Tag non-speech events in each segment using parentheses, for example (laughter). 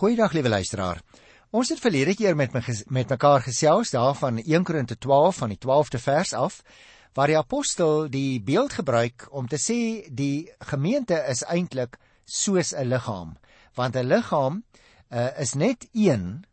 Goeiedag liewe luisteraar. Ons het verlede keer met my met mekaar gesels daarvan 1 Korinte 12 van die 12de vers af waar die apostel die beeld gebruik om te sê die gemeente is eintlik soos 'n liggaam, want 'n liggaam uh, is net een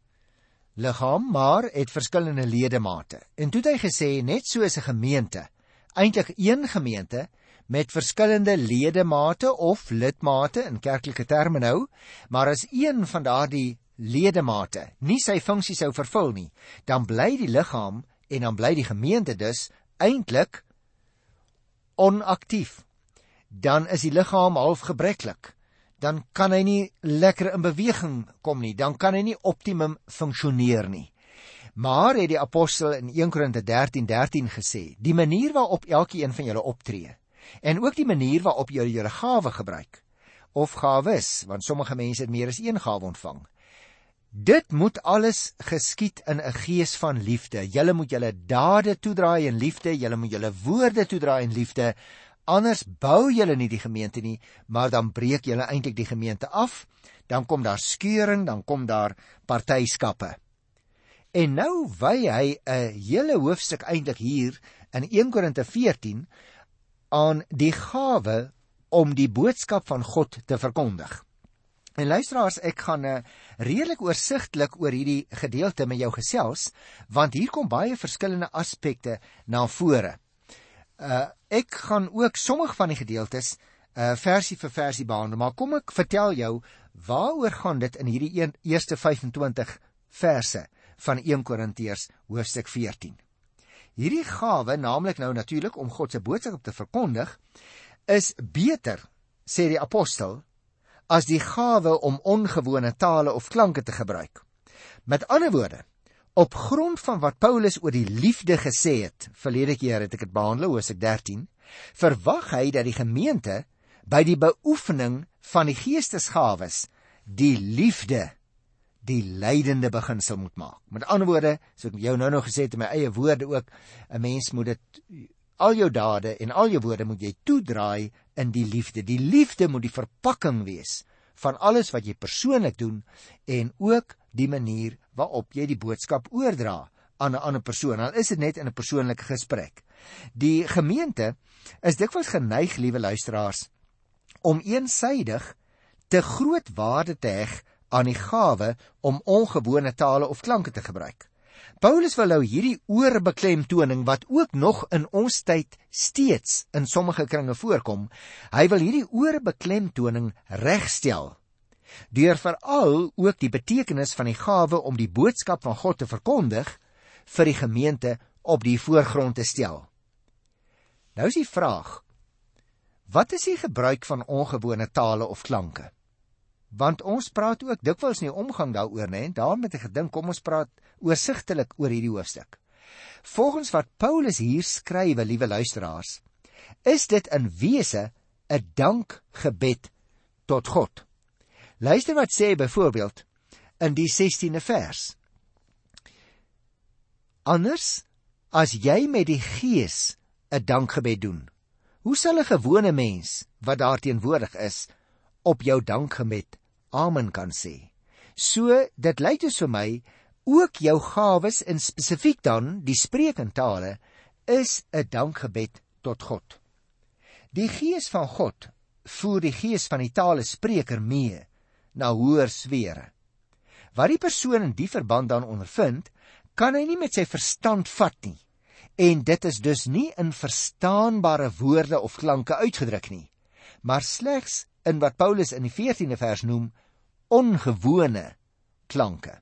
liggaam maar het verskillende ledemate. En toe het hy gesê net soos 'n gemeente, eintlik een gemeente met verskillende ledemate of lidmate in kerklike terme nou, maar as een van daardie ledemate nie sy funksie sou vervul nie, dan bly die liggaam en dan bly die gemeente dus eintlik onaktief. Dan is die liggaam half gebreklik. Dan kan hy nie lekker in beweging kom nie, dan kan hy nie optimum funksioneer nie. Maar het die apostel in 1 Korinte 13:13 13 gesê, die manier waarop elkeen van julle optree en ook die manier waarop julle julle gawe gebruik of gawes, want sommige mense het meer as een gawe ontvang, Dit moet alles geskied in 'n gees van liefde. Julle moet julle dade toedraai in liefde, julle moet julle woorde toedraai in liefde. Anders bou julle nie die gemeente nie, maar dan breek julle eintlik die gemeente af. Dan kom daar skeuring, dan kom daar partyskappe. En nou wy hy 'n hele hoofstuk eintlik hier in 1 Korinte 14 aan die gawe om die boodskap van God te verkondig. En luisteraars, ek gaan 'n uh, eh, redelik oorsigtelik oor hierdie gedeelte met jou gesels, want hier kom baie verskillende aspekte na vore. Uh ek gaan ook sommige van die gedeeltes uh versie vir versie behandel, maar kom ek vertel jou waaroor gaan dit in hierdie een, eerste 25 verse van 1 Korintiërs hoofstuk 14. Hierdie gawe, naamlik nou natuurlik om God se boodskap te verkondig, is beter, sê die apostel, as die gawe om ongewone tale of klanke te gebruik. Met ander woorde, op grond van wat Paulus oor die liefde gesê het, verlede keer het ek dit behandel, Hosea 13, verwag hy dat die gemeente by die beoefening van die geestesgawes die liefde die leidende beginsel moet maak. Met ander woorde, so ek jou nou nog gesê het in my eie woorde ook, 'n mens moet dit al jou dade en al jou woorde moet jy toedraai in die liefde. Die liefde moet die verpakking wees van alles wat jy persoonlik doen en ook die manier waarop jy die boodskap oordra aan 'n ander persoon. Al is dit net in 'n persoonlike gesprek. Die gemeente is dikwels geneig, liewe luisteraars, om eensaidig te groot waarde te heg aan die gawe om ongewone tale of klanke te gebruik. Paulus wil nou hierdie oorbeklemtoning wat ook nog in ons tyd steeds in sommige kringe voorkom, hy wil hierdie oorbeklemtoning regstel deur veral ook die betekenis van die gawe om die boodskap van God te verkondig vir die gemeente op die voorgrond te stel. Nou is die vraag: Wat is die gebruik van ongewone tale of klanke? Want ons praat ook dikwels in die omgang daaroor nê en daarom het ek gedink kom ons praat oorsigtelik oor hierdie hoofstuk. Volgens wat Paulus hier skrywe, liewe luisteraars, is dit in wese 'n dankgebed tot God. Luister wat sê byvoorbeeld in die 16de vers. Anders as jy met die gees 'n dankgebed doen, hoe sal 'n gewone mens wat daar teenwoordig is op jou dankgebed amen kan sê. So dit lyk dus vir my ook jou gawes in spesifiek dan die spreekentale is 'n dankgebed tot God. Die gees van God voer die gees van die tale spreker mee na hoër sfere. Wat die persoon in die verband dan ondervind, kan hy nie met sy verstand vat nie. En dit is dus nie in verstaanbare woorde of klanke uitgedruk nie, maar slegs in wat Paulus in die 14de vers noem ongewone klanke.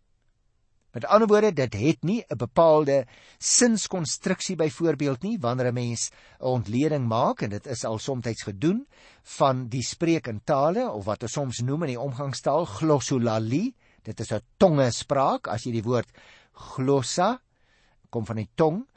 Met ander woorde, dit het nie 'n bepaalde sinskonstruksie byvoorbeeld nie wanneer 'n mens 'n ontleding maak en dit is al soms gedoen van die spreek in tale of wat ons soms noem in die omgangstaal glossolalie. Dit is 'n tongespraak as jy die woord glossa kom van die tong,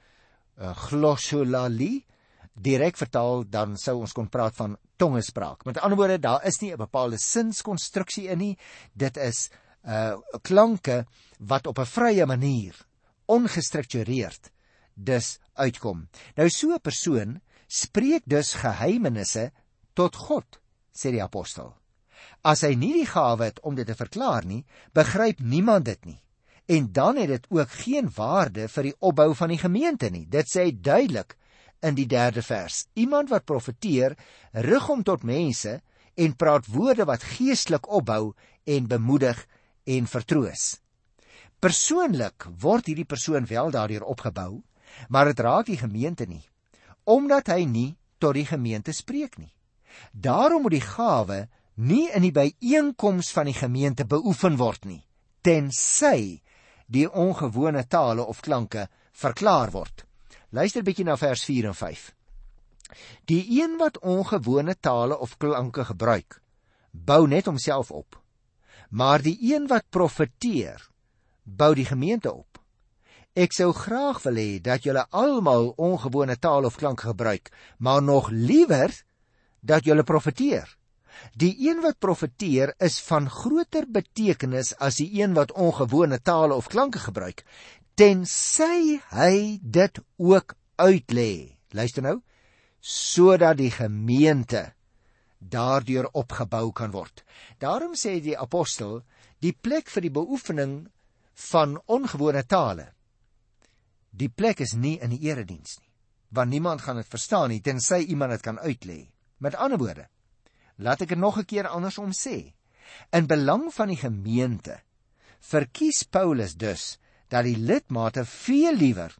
uh, glossolalie direk vertaal dan sou ons kon praat van tongespraak. Met ander woorde, daar is nie 'n bepaalde sinskonstruksie in nie. Dit is uh klanke wat op 'n vrye manier, ongestruktureerd dus uitkom. Nou so 'n persoon spreek dus geheimenisse tot God, sê die apostel. As hy nie die gawe het om dit te verklaar nie, begryp niemand dit nie. En dan het dit ook geen waarde vir die opbou van die gemeente nie. Dit sê duidelik in die 3de vers. Iemand wat profeteer, rig hom tot mense en praat woorde wat geestelik opbou en bemoedig en vertroos. Persoonlik word hierdie persoon wel daardeur opgebou, maar dit raak die gemeente nie, omdat hy nie tot die gemeente spreek nie. Daarom moet die gawe nie in die byeenkoms van die gemeente beoefen word nie, tensy die ongewone tale of klanke verklaar word. Luister bietjie na vers 4 en 5. Die een wat ongewone tale of klanke gebruik, bou net homself op. Maar die een wat profeteer, bou die gemeente op. Ek sou graag wil hê dat julle almal ongewone taal of klank gebruik, maar nog liewer dat julle profeteer. Die een wat profeteer is van groter betekenis as die een wat ongewone tale of klanke gebruik, tensy hy dit ook uitlê. Luister nou, sodat die gemeente daardeur opgebou kan word. Daarom sê die apostel, die plek vir die beoefening van ongewone tale. Die plek is nie in die erediens nie, want niemand gaan dit verstaan nie tensy iemand dit kan uitlê. Met ander woorde, laat ek dit nog 'n keer andersom sê. In belang van die gemeente verkies Paulus dus dat die lidmate veel liewer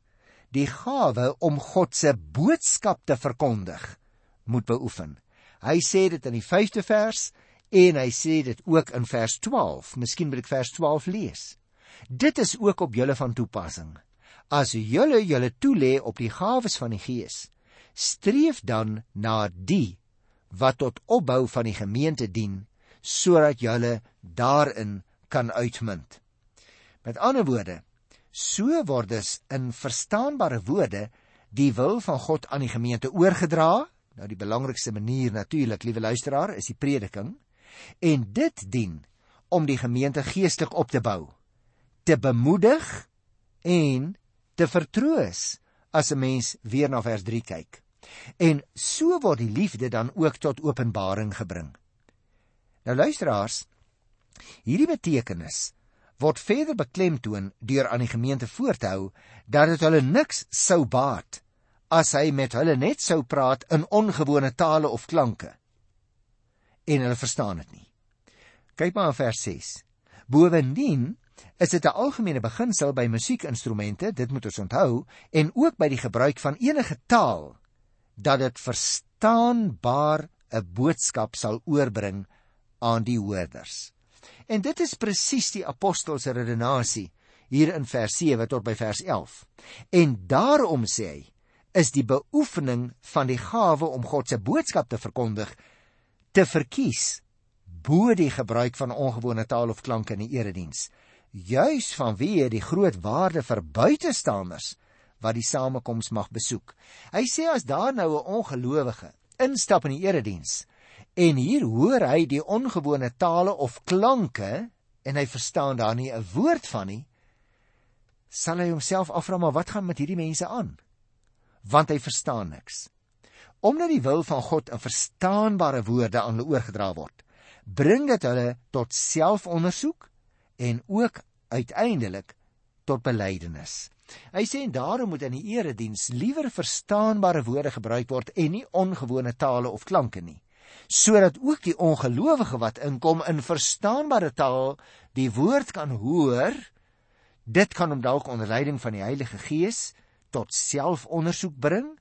die gawe om God se boodskap te verkondig moet beoefen. Hy sê dit in die 5de vers en hy sê dit ook in vers 12. Miskien moet ek vers 12 lees. Dit is ook op julle van toepassing. As julle julle toelê op die gawes van die Gees, streef dan na die wat tot opbou van die gemeente dien, sodat julle daarin kan uitmunt. Met ander woorde, So word dus in verstaanbare woorde die wil van God aan die gemeente oorgedra. Nou die belangrikste manier natuurlik, liewe luisteraar, is die prediking. En dit dien om die gemeente geestelik op te bou, te bemoedig en te vertroos as 'n mens weer na vers 3 kyk. En so word die liefde dan ook tot openbaring gebring. Nou luisteraars, hierdie betekenis word verder beklemtoon deur aan die gemeente voor te hou dat dit hulle niks sou baat as hy met hulle net sou praat in ongewone tale of klanke en hulle verstaan dit nie. Kyk maar in vers 6. Bovendien is dit 'n algemene beginsel by musiekinstrumente, dit moet ons onthou, en ook by die gebruik van enige taal dat dit verstaanbaar 'n boodskap sal oorbring aan die hoorders. En dit is presies die apostel se redenasie hier in vers 7 tot by vers 11. En daarom sê hy, is die beoefening van die gawe om God se boodskap te verkondig te verkies bo die gebruik van ongewone taal of klanke in die erediens. Juis vanweë die groot waarde vir buitestanders wat die samekoms mag besoek. Hy sê as daar nou 'n ongelowige instap in die erediens En hier hoor hy die ongewone tale of klanke en hy verstaan daar nie 'n woord van nie. Sal hy homself afvra maar wat gaan met hierdie mense aan? Want hy verstaan niks. Omdat die wil van God in verstaanbare woorde aan hulle oorgedra word, bring dit hulle tot selfondersoek en ook uiteindelik tot belydenis. Hy sê en daarom moet in die erediens liewer verstaanbare woorde gebruik word en nie ongewone tale of klanke nie sodat ook die ongelowige wat inkom in verstaanbare taal die woord kan hoor dit kan hom dalk onder leiding van die Heilige Gees tot selfondersoek bring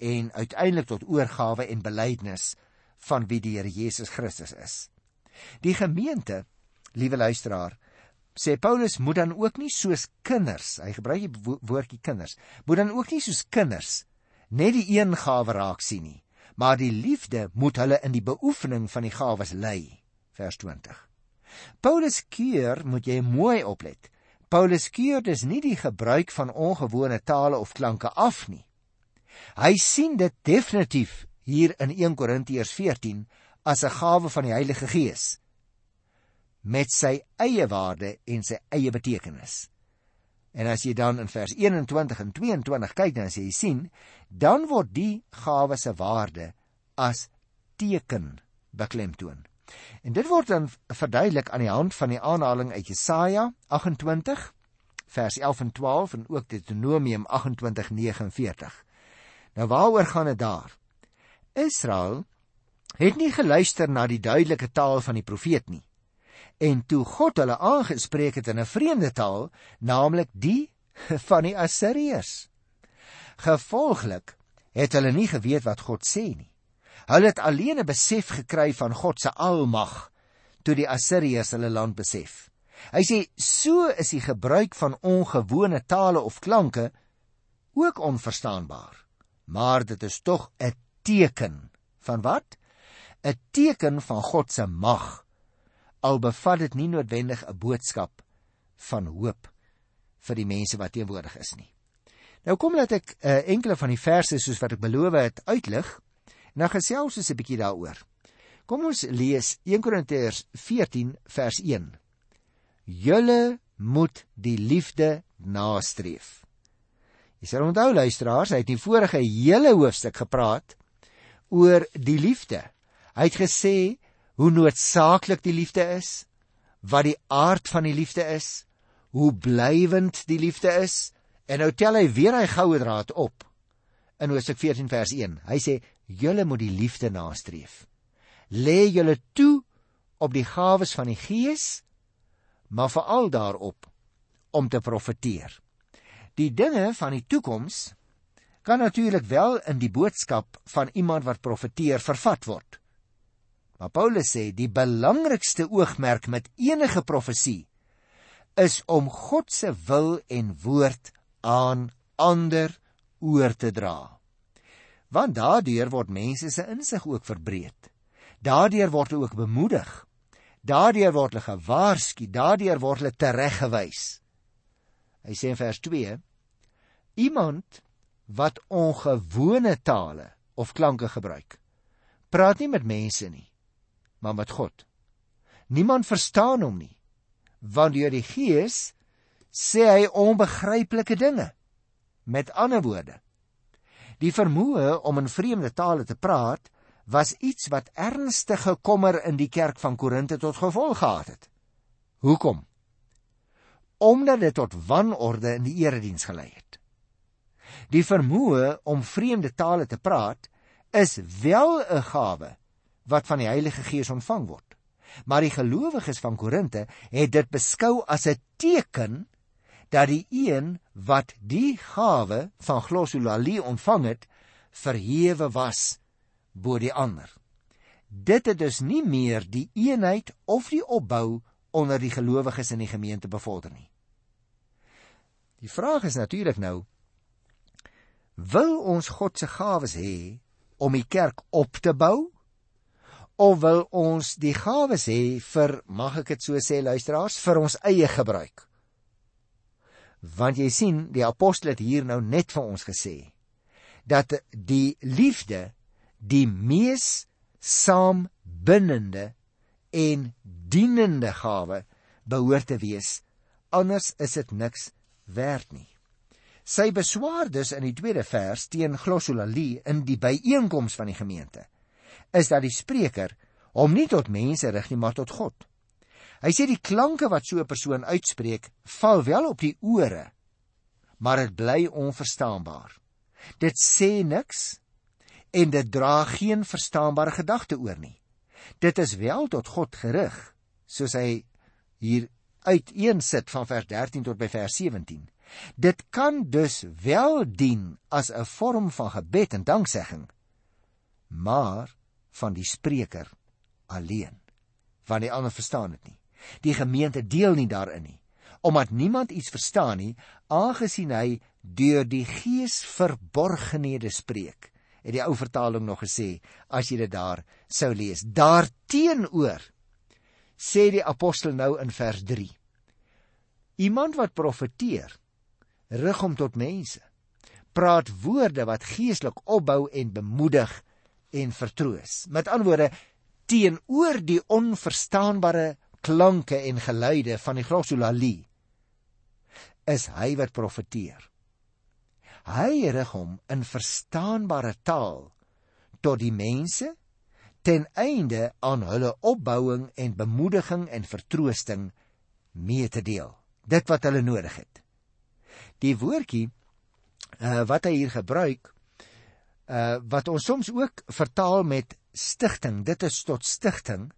en uiteindelik tot oorgawe en belydenis van wie die Here Jesus Christus is. Die gemeente, liewe luisteraar, sê Paulus moet dan ook nie soos kinders, hy gebruik die woordjie kinders, moet dan ook nie soos kinders net die een gawe raak sien nie, maar die liefde moet hulle in die beoefening van die gawes lei. Vers 20. Paulus keur moet jy mooi oplet. Paulus keur dis nie die gebruik van ongewone tale of klanke af nie. Hy sien dit definitief hier in 1 Korintiërs 14 as 'n gawe van die Heilige Gees met sy eie waarde en sy eie betekenis. En as jy dan in vers 21 en 22 kyk dan sê jy sien, dan word die gawe se waarde as teken beklemtoon. En dit word dan verduidelik aan die hand van die aanhaling uit Jesaja 28 vers 11 en 12 en ook Deuteronomium 28:49. Nou waaroor gaan dit daar? Israel het nie geluister na die duidelike taal van die profeet nie. En toe God hulle aangespreek het in 'n vreemde taal, naamlik die (laughs) van die Assiriërs. Gevolglik het hulle nie geweet wat God sê nie. Hulle het alleen 'n besef gekry van God se almag toe die Assiriërs hulle land besef. Hy sê so is die gebruik van ongewone tale of klanke ook onverstaanbaar. Maar dit is tog 'n teken van wat? 'n Teken van God se mag. Al bevat dit nie noodwendig 'n boodskap van hoop vir die mense wat teenwoordig is nie. Nou kom laat ek uh, enkele van die verse soos wat ek beloof het uitlig. Nou gesels ons 'n bietjie daaroor. Kom ons lees 1 Korintiërs 14 vers 1. Julle moet die liefde nastreef. Jy sal onthou luisteraars, hy het in vorige hele hoofstuk gepraat oor die liefde. Hy het gesê hoe noodsaaklik die liefde is, wat die aard van die liefde is, hoe blywend die liefde is, En nou tel hy weer hy goue draad op in Hosea 14 vers 1. Hy sê julle moet die liefde nastreef. Lê julle toe op die gawes van die Gees, maar veral daarop om te profeteer. Die dinge van die toekoms kan natuurlik wel in die boodskap van iemand wat profeteer vervat word. Maar Paulus sê die belangrikste oogmerk met enige profesie is om God se wil en woord aan ander oor te dra. Want daardeur word mense se insig ook verbreed. Daardeur word hulle ook bemoedig. Daardeur word hulle gewaarsku, daardeur word hulle tereggewys. Hy sê in vers 2: Iemand wat ongewone tale of klanke gebruik, praat nie met mense nie, maar met God. Niemand verstaan hom nie, want deur die Gees sê hy onbegryplike dinge. Met ander woorde, die vermoë om in vreemde tale te praat was iets wat ernstige kommer in die kerk van Korinte tot gevolg gehad het. Hoekom? Omdat dit tot wanorde in die erediens gelei het. Die vermoë om vreemde tale te praat is wel 'n gawe wat van die Heilige Gees ontvang word. Maar die gelowiges van Korinte het dit beskou as 'n teken dat die een wat die gawe van glossolalie ontvang het, verhewe was bo die ander. Dit het dus nie meer die eenheid of die opbou onder die gelowiges in die gemeente bevorder nie. Die vraag is natuurlik nou: Wil ons God se gawes hê om die kerk op te bou? Of wil ons die gawes hê vir mag ek dit so sê luisteraars vir ons eie gebruik? want jy sien die apostel het hier nou net vir ons gesê dat die liefde die mees saambinnende en dienende gawe behoort te wees. Anders is dit niks werd nie. Sy beswaar dus in die tweede vers teen glossolalie in die byeenkoms van die gemeente is dat die spreker hom nie tot mense rig nie maar tot God Hy sê die klanke wat so 'n persoon uitspreek, val wel op die ore, maar dit bly onverstaanbaar. Dit sê niks en dit dra geen verstaanbare gedagte oor nie. Dit is wel tot God gerig, soos hy hier uiteensit van vers 13 tot by vers 17. Dit kan dus wel dien as 'n vorm van gebed en danksegging, maar van die spreker alleen, want die ander verstaan dit nie. Die gemeente deel nie daarin nie, omdat niemand iets verstaan nie, aangesien hy deur die Gees verborgenhede spreek. Het die ou vertaling nog gesê as jy dit daar sou lees. Daarteenoor sê die apostel nou in vers 3. Iemand wat profeteer, rig hom tot mense. Praat woorde wat geestelik opbou en bemoedig en vertroos. Met ander woorde, teenoor die onverstaanbare klanke en geluide van die glossolalie is hy wat profeteer. Hy rig hom in verstaanbare taal tot die mense ten einde aan hulle opbouing en bemoediging en vertroosting mee te deel. Dit wat hulle nodig het. Die woordjie uh, wat hy hier gebruik uh wat ons soms ook vertaal met stigting, dit is tot stigting,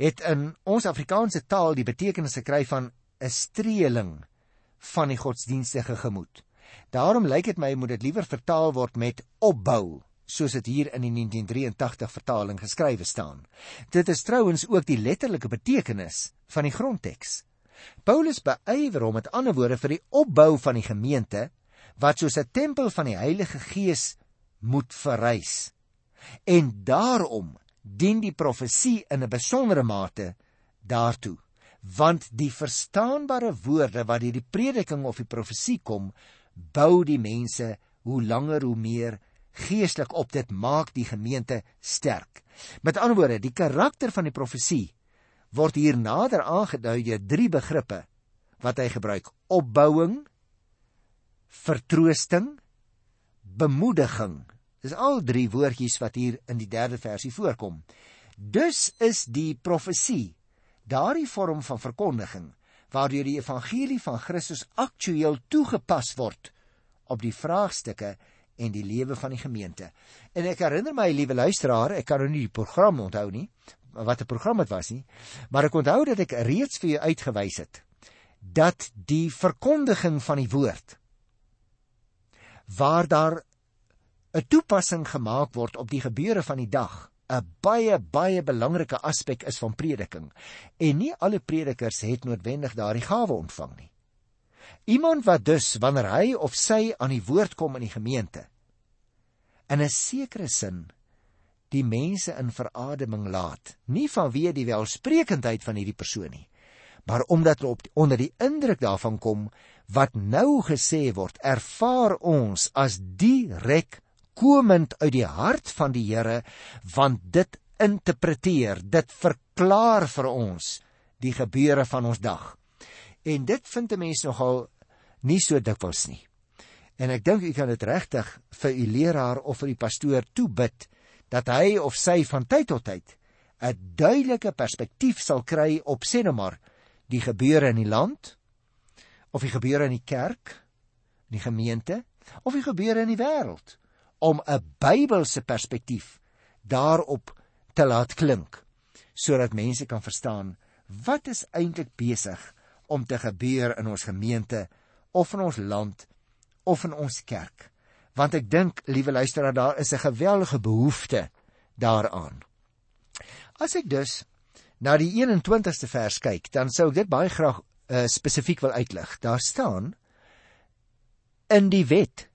het in ons Afrikaanse taal die betekenis gekry van 'n streeling van die godsdienstige gemoed. Daarom lyk dit my moet dit liewer vertaal word met opbou soos dit hier in die 1983 vertaling geskrywe staan. Dit is trouens ook die letterlike betekenis van die grondteks. Paulus beywer hom met ander woorde vir die opbou van die gemeente wat soos 'n tempel van die Heilige Gees moet verrys. En daarom dien die profesie in 'n besondere mate daartoe, want die verstaanbare woorde wat deur die prediking of die profesie kom, bou die mense hoe langer hoe meer geestelik op dit maak die gemeente sterk. Met ander woorde, die karakter van die profesie word hier nader aangedui deur drie begrippe wat hy gebruik: opbouing, vertroosting, bemoediging. Dis al drie woordjies wat hier in die derde versie voorkom. Dus is die profesie daardie vorm van verkondiging waardeur die evangelie van Christus aktueel toegepas word op die vraagstukke en die lewe van die gemeente. En ek herinner my, liewe luisteraar, ek kan nou nie die program onthou nie, wat 'n program dit was nie, maar ek onthou dat ek reeds vir jou uitgewys het dat die verkondiging van die woord waar daar 'n toepassing gemaak word op die gebeure van die dag 'n baie baie belangrike aspek is van prediking en nie alle predikers het noodwendig daardie gawe ontvang nie. Iemand wat dus wanneer hy of sy aan die woord kom in die gemeente in 'n sekere sin die mense in verademing laat, nie vanweë die welsprekendheid van hierdie persoon nie, maar omdat hulle op onder die indruk daarvan kom wat nou gesê word, ervaar ons as direk komend uit die hart van die Here want dit interpreteer dit verklaar vir ons die gebeure van ons dag. En dit vind 'n mens nogal nie so dikwels nie. En ek dink u kan dit regtig vir u leraar of vir die pastoor toebid dat hy of sy van tyd tot tyd 'n duidelike perspektief sal kry op sê nou maar die gebeure in die land of die gebeure in die kerk in die gemeente of die gebeure in die wêreld om 'n Bybelse perspektief daarop te laat klink sodat mense kan verstaan wat is eintlik besig om te gebeur in ons gemeente of in ons land of in ons kerk. Want ek dink liewe luisteraar daar is 'n geweldige behoefte daaraan. As ek dus na die 21ste vers kyk dan sou ek dit baie graag uh, spesifiek wil uitlig. Daar staan in die wet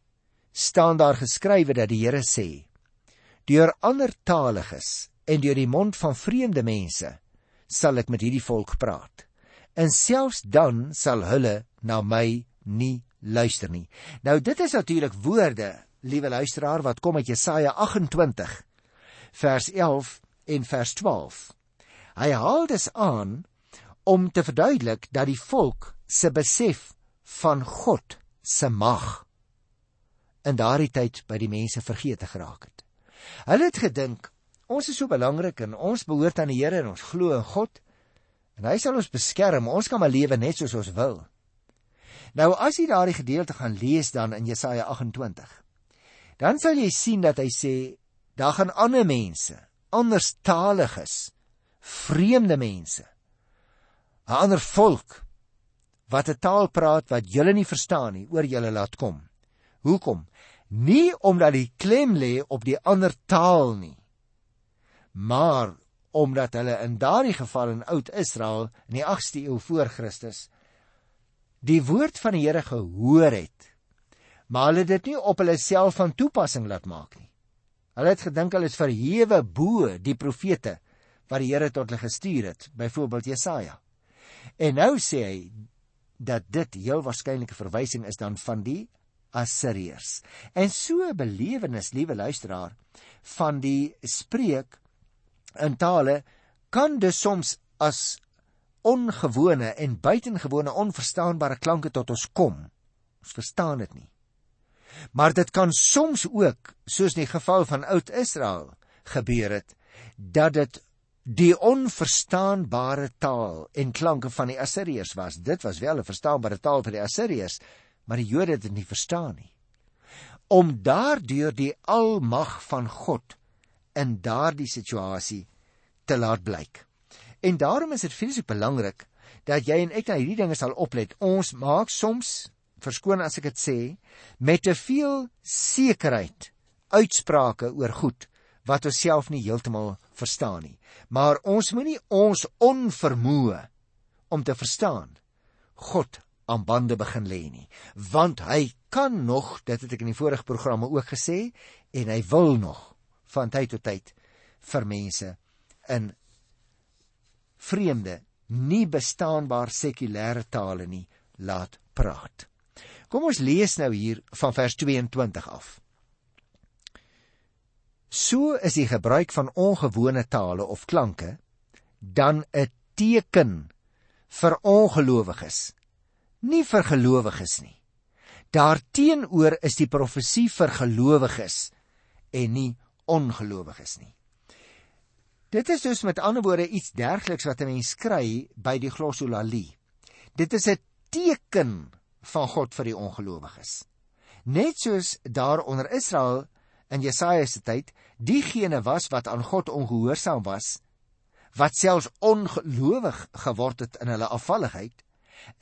staan daar geskrywe dat die Here sê: Deur ander taaliges en deur die mond van vreemde mense sal ek met hierdie volk praat. En selfs dan sal hulle na my nie luister nie. Nou dit is natuurlik woorde, liewe luisteraar, wat kom uit Jesaja 28 vers 11 en vers 12. Hy haal dit aan om te verduidelik dat die volk se besef van God se mag in daardie tyd by die mense vergeete geraak het. Hulle het gedink ons is so belangrik en ons behoort aan die Here en ons glo in God en hy sal ons beskerm. Ons kan maar lewe net soos ons wil. Nou as jy daardie gedeelte gaan lees dan in Jesaja 28, dan sal jy sien dat hy sê daar gaan ander mense, anderstaliges, vreemde mense, 'n ander volk wat 'n taal praat wat julle nie verstaan nie, oor julle laat kom. Hoekom? Nie omdat die klem lê op die ander taal nie, maar omdat hulle in daardie geval in Oud-Israel in die 8ste eeu voor Christus die woord van die Here gehoor het, maar hulle dit nie op hulle self van toepassing laat maak nie. Hulle het gedink hulle is verhewe bo die profete wat die Here tot hulle gestuur het, byvoorbeeld Jesaja. En nou sê hy dat dit heel waarskynlik 'n verwysing is dan van die Assiriërs. En so 'n belewenis, liewe luisteraar, van die spreek in tale kan dus soms as ongewone en buitengewone onverstaanbare klanke tot ons kom. Ons verstaan dit nie. Maar dit kan soms ook, soos in die geval van Oud-Israel, gebeur het dat dit die onverstaanbare taal en klanke van die Assiriërs was. Dit was wel 'n verstaanbare taal vir die Assiriërs, maar die Jode het dit nie verstaan nie. Om daardeur die almag van God in daardie situasie te laat blyk. En daarom is dit fisies belangrik dat jy en ek na hierdie dinge sal oplet. Ons maak soms, verskoon as ek dit sê, met te veel sekerheid uitsprake oor goed wat ons self nie heeltemal verstaan nie. Maar ons moenie ons onvermoë om te verstaan God aan bande begin lê nie, want hy kan nog, dit het ek in die vorige programme ook gesê, en hy wil nog van tyd tot tyd vir mense in vreemde, nie bestaanbaar sekulêre tale nie laat praat. Kom ons lees nou hier van vers 22 af. So is die gebruik van ongewone tale of klanke dan 'n teken vir ongelowiges, nie vir gelowiges nie. Daarteenoor is die profesie vir gelowiges en nie ongelowiges nie. Dit is dus met ander woorde iets dergliks wat 'n mens kry by die glossolalie. Dit is 'n teken van God vir die ongelowiges. Net soos daar onder Israel in Jesaja se tyd diegene was wat aan God ongehoorsaam was, wat selfs ongelowig geword het in hulle afvalligheid,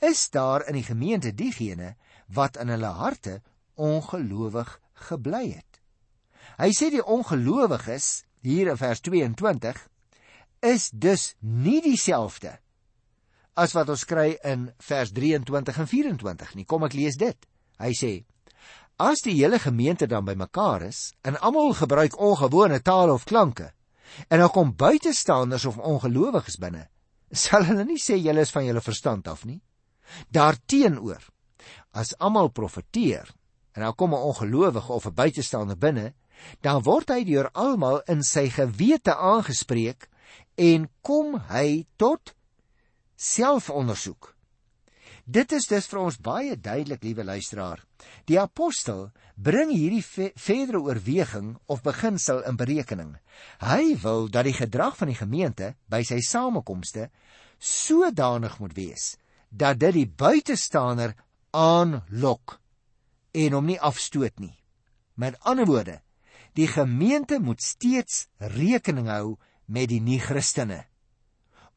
is daar in die gemeente diegene wat in hulle harte ongelowig gebly het. Hy sê die ongelowiges hier in vers 22 is dus nie dieselfde as wat ons kry in vers 23 en 24 nie. Kom ek lees dit. Hy sê: As die hele gemeente dan bymekaar is en almal gebruik ongewone tale of klanke en dan kom buitestanders of ongelowiges binne, sal hulle nie sê julle is van julle verstand af nie. Daarteenoor, as almal profeteer en dan kom 'n ongelowige of 'n buitestander binne, dan word hy deur almal in sy gewete aangespreek en kom hy tot selfondersoek. Dit is dus vir ons baie duidelik, liewe luisteraar. Die apostel bring hierdie ve verdere oorweging of beginsel in berekening. Hy wil dat die gedrag van die gemeente by sy samekomste sodanig moet wees dat dit die buitestander aanlok en hom nie afstoot nie. Met ander woorde, die gemeente moet steeds rekening hou met die nie-Christene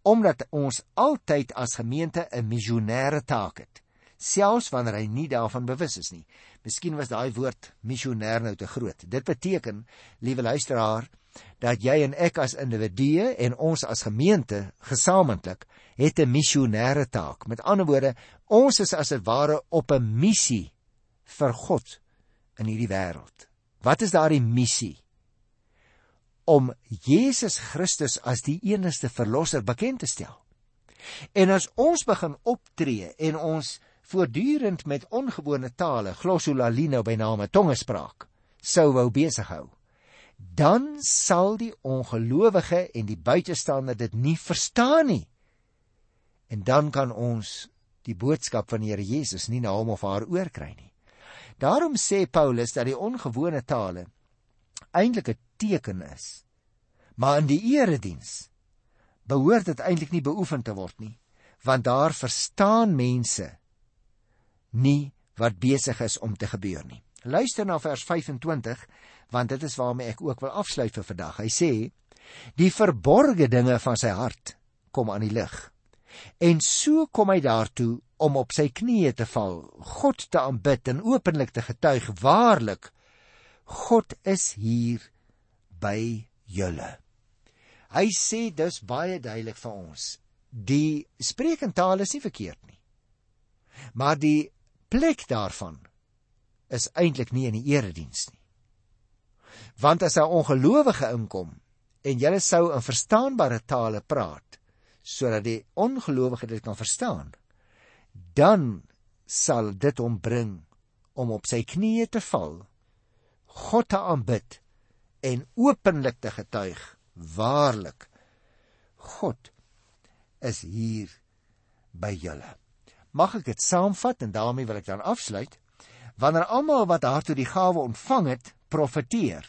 omdat ons altyd as gemeente 'n missionêre taak het, selfs wanneer hy nie daarvan bewus is nie. Miskien was daai woord missionêr nou te groot. Dit beteken, liewe luisteraar, dat jy en ek as individue en ons as gemeente gesamentlik het 'n missionêre taak. Met ander woorde, ons is as 'n ware op 'n missie vir God in hierdie wêreld. Wat is daardie missie? om Jesus Christus as die enigste verlosser bekend te stel. En as ons begin optree en ons voortdurend met ongewone tale, glossolalie by name tongespraak, sou wou besig hou, dan sal die ongelowige en die buitestander dit nie verstaan nie. En dan kan ons die boodskap van die Here Jesus nie na hom of haar oorkry nie. Daarom sê Paulus dat die ongewone tale eintlik 'n teken is. Maar in die erediens behoort dit eintlik nie beoefen te word nie, want daar verstaan mense nie wat besig is om te gebeur nie. Luister na vers 25, want dit is waarmee ek ook wil afsluit vir vandag. Hy sê: "Die verborgde dinge van sy hart kom aan die lig." En so kom hy daartoe om op sy knieë te val, God te aanbid en openlik te getuig: "Waarlik, God is hier by julle. Hy sê dus baie duidelik vir ons: die spreekentaal is nie verkeerd nie. Maar die plek daarvan is eintlik nie in die erediens nie. Want as 'n ongelowige inkom en jy sou in verstaanbare tale praat sodat die ongelowige dit kan verstaan, dan sal dit hom bring om op sy knieë te val God te aanbid en openlik te getuig waarlik God is hier by julle. Mag ek dit saamvat en daarmee wil ek dan afsluit. Wanneer almal wat daartoe die gawe ontvang het, profeteer,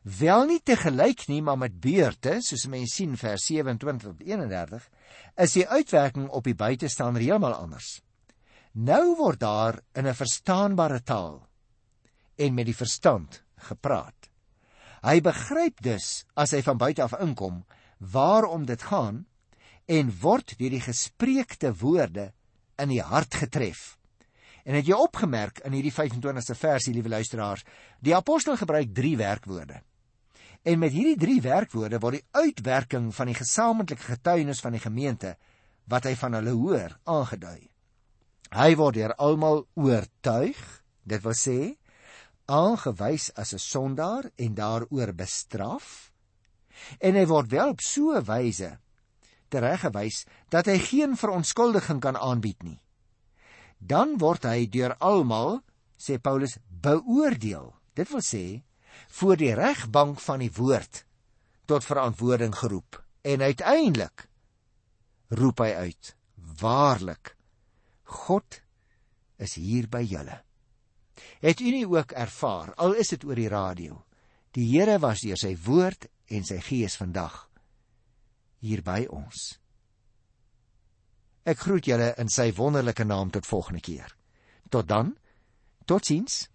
Wel nie te gelyk nie, maar met beurte, soos mense sien vers 27 tot 31, is die uitwerking op die buitestander heeltemal anders. Nou word daar in 'n verstaanbare taal en met die verstand gepraat. Hy begryp dus as hy van buite af inkom waarom dit gaan en word deur die gespreekte woorde in die hart getref. En het jy opgemerk in hierdie 25ste versie, liewe luisteraars, die apostel gebruik 3 werkwoorde. En met hierdie 3 werkwoorde word die uitwerking van die gesamentlike getuienis van die gemeente wat hy van hulle hoor aangedui. Hy word deur almal oortuig, dit wil sê aangewys as 'n sondaar en daaroor bestraf. En hy word wel op so 'n wyse tereggewys dat hy geen verontskuldiging kan aanbied nie dan word hy deur almal, sê Paulus, beoordeel. Dit wil sê voor die regbank van die woord tot verantwoording geroep en uiteindelik roep hy uit: Waarlik, God is hier by julle. Het u nie ook ervaar, al is dit oor die radio, die Here was deur sy woord en sy gees vandag hier by ons. Ek groet julle in sy wonderlike naam tot volgende keer. Tot dan. Totsiens.